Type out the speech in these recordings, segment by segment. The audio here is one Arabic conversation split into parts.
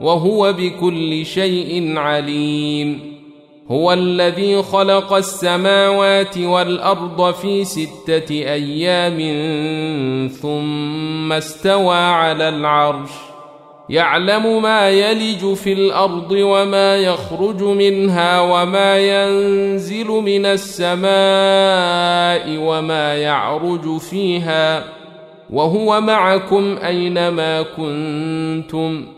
وهو بكل شيء عليم. هو الذي خلق السماوات والأرض في ستة أيام ثم استوى على العرش. يعلم ما يلج في الأرض وما يخرج منها وما ينزل من السماء وما يعرج فيها. وهو معكم أينما كنتم.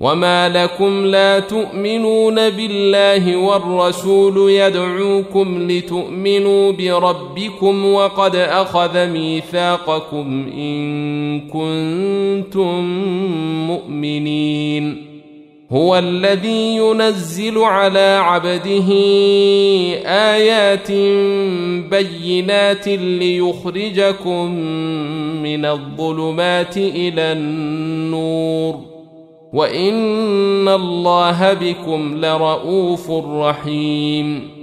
وما لكم لا تؤمنون بالله والرسول يدعوكم لتؤمنوا بربكم وقد اخذ ميثاقكم ان كنتم مؤمنين هو الذي ينزل على عبده ايات بينات ليخرجكم من الظلمات إلى النور وان الله بكم لرءوف رحيم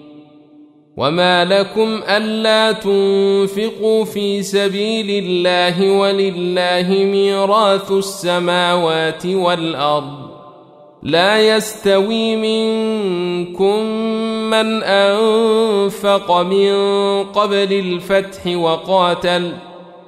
وما لكم الا تنفقوا في سبيل الله ولله ميراث السماوات والارض لا يستوي منكم من انفق من قبل الفتح وقاتل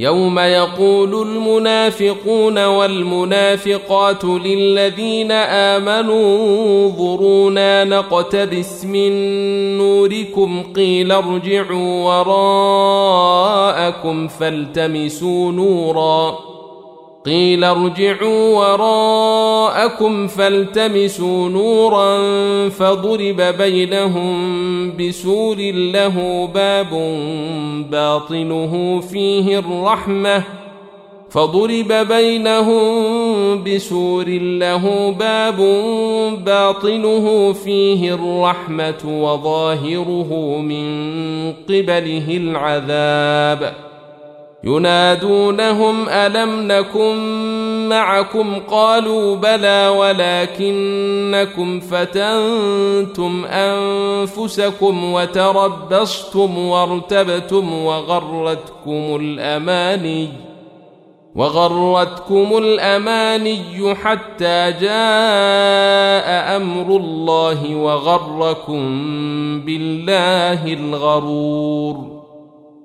يوم يقول المنافقون والمنافقات للذين آمنوا انظرونا نقتبس من نوركم قيل ارجعوا وراءكم فالتمسوا نورا قيل ارجعوا وراءكم فالتمسوا نورا فضرب بينهم بسور له باب باطنه فيه الرحمة فضرب بينهم بسور له باب باطنه فيه الرحمة وظاهره من قبله العذاب ينادونهم ألم نكن معكم قالوا بلى ولكنكم فتنتم أنفسكم وتربصتم وارتبتم وغرتكم الأماني وغرتكم الأماني حتى جاء أمر الله وغركم بالله الغرور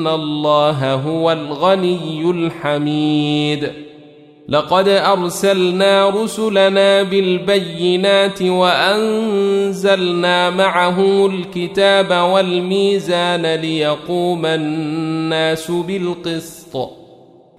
فان الله هو الغني الحميد لقد ارسلنا رسلنا بالبينات وانزلنا معهم الكتاب والميزان ليقوم الناس بالقسط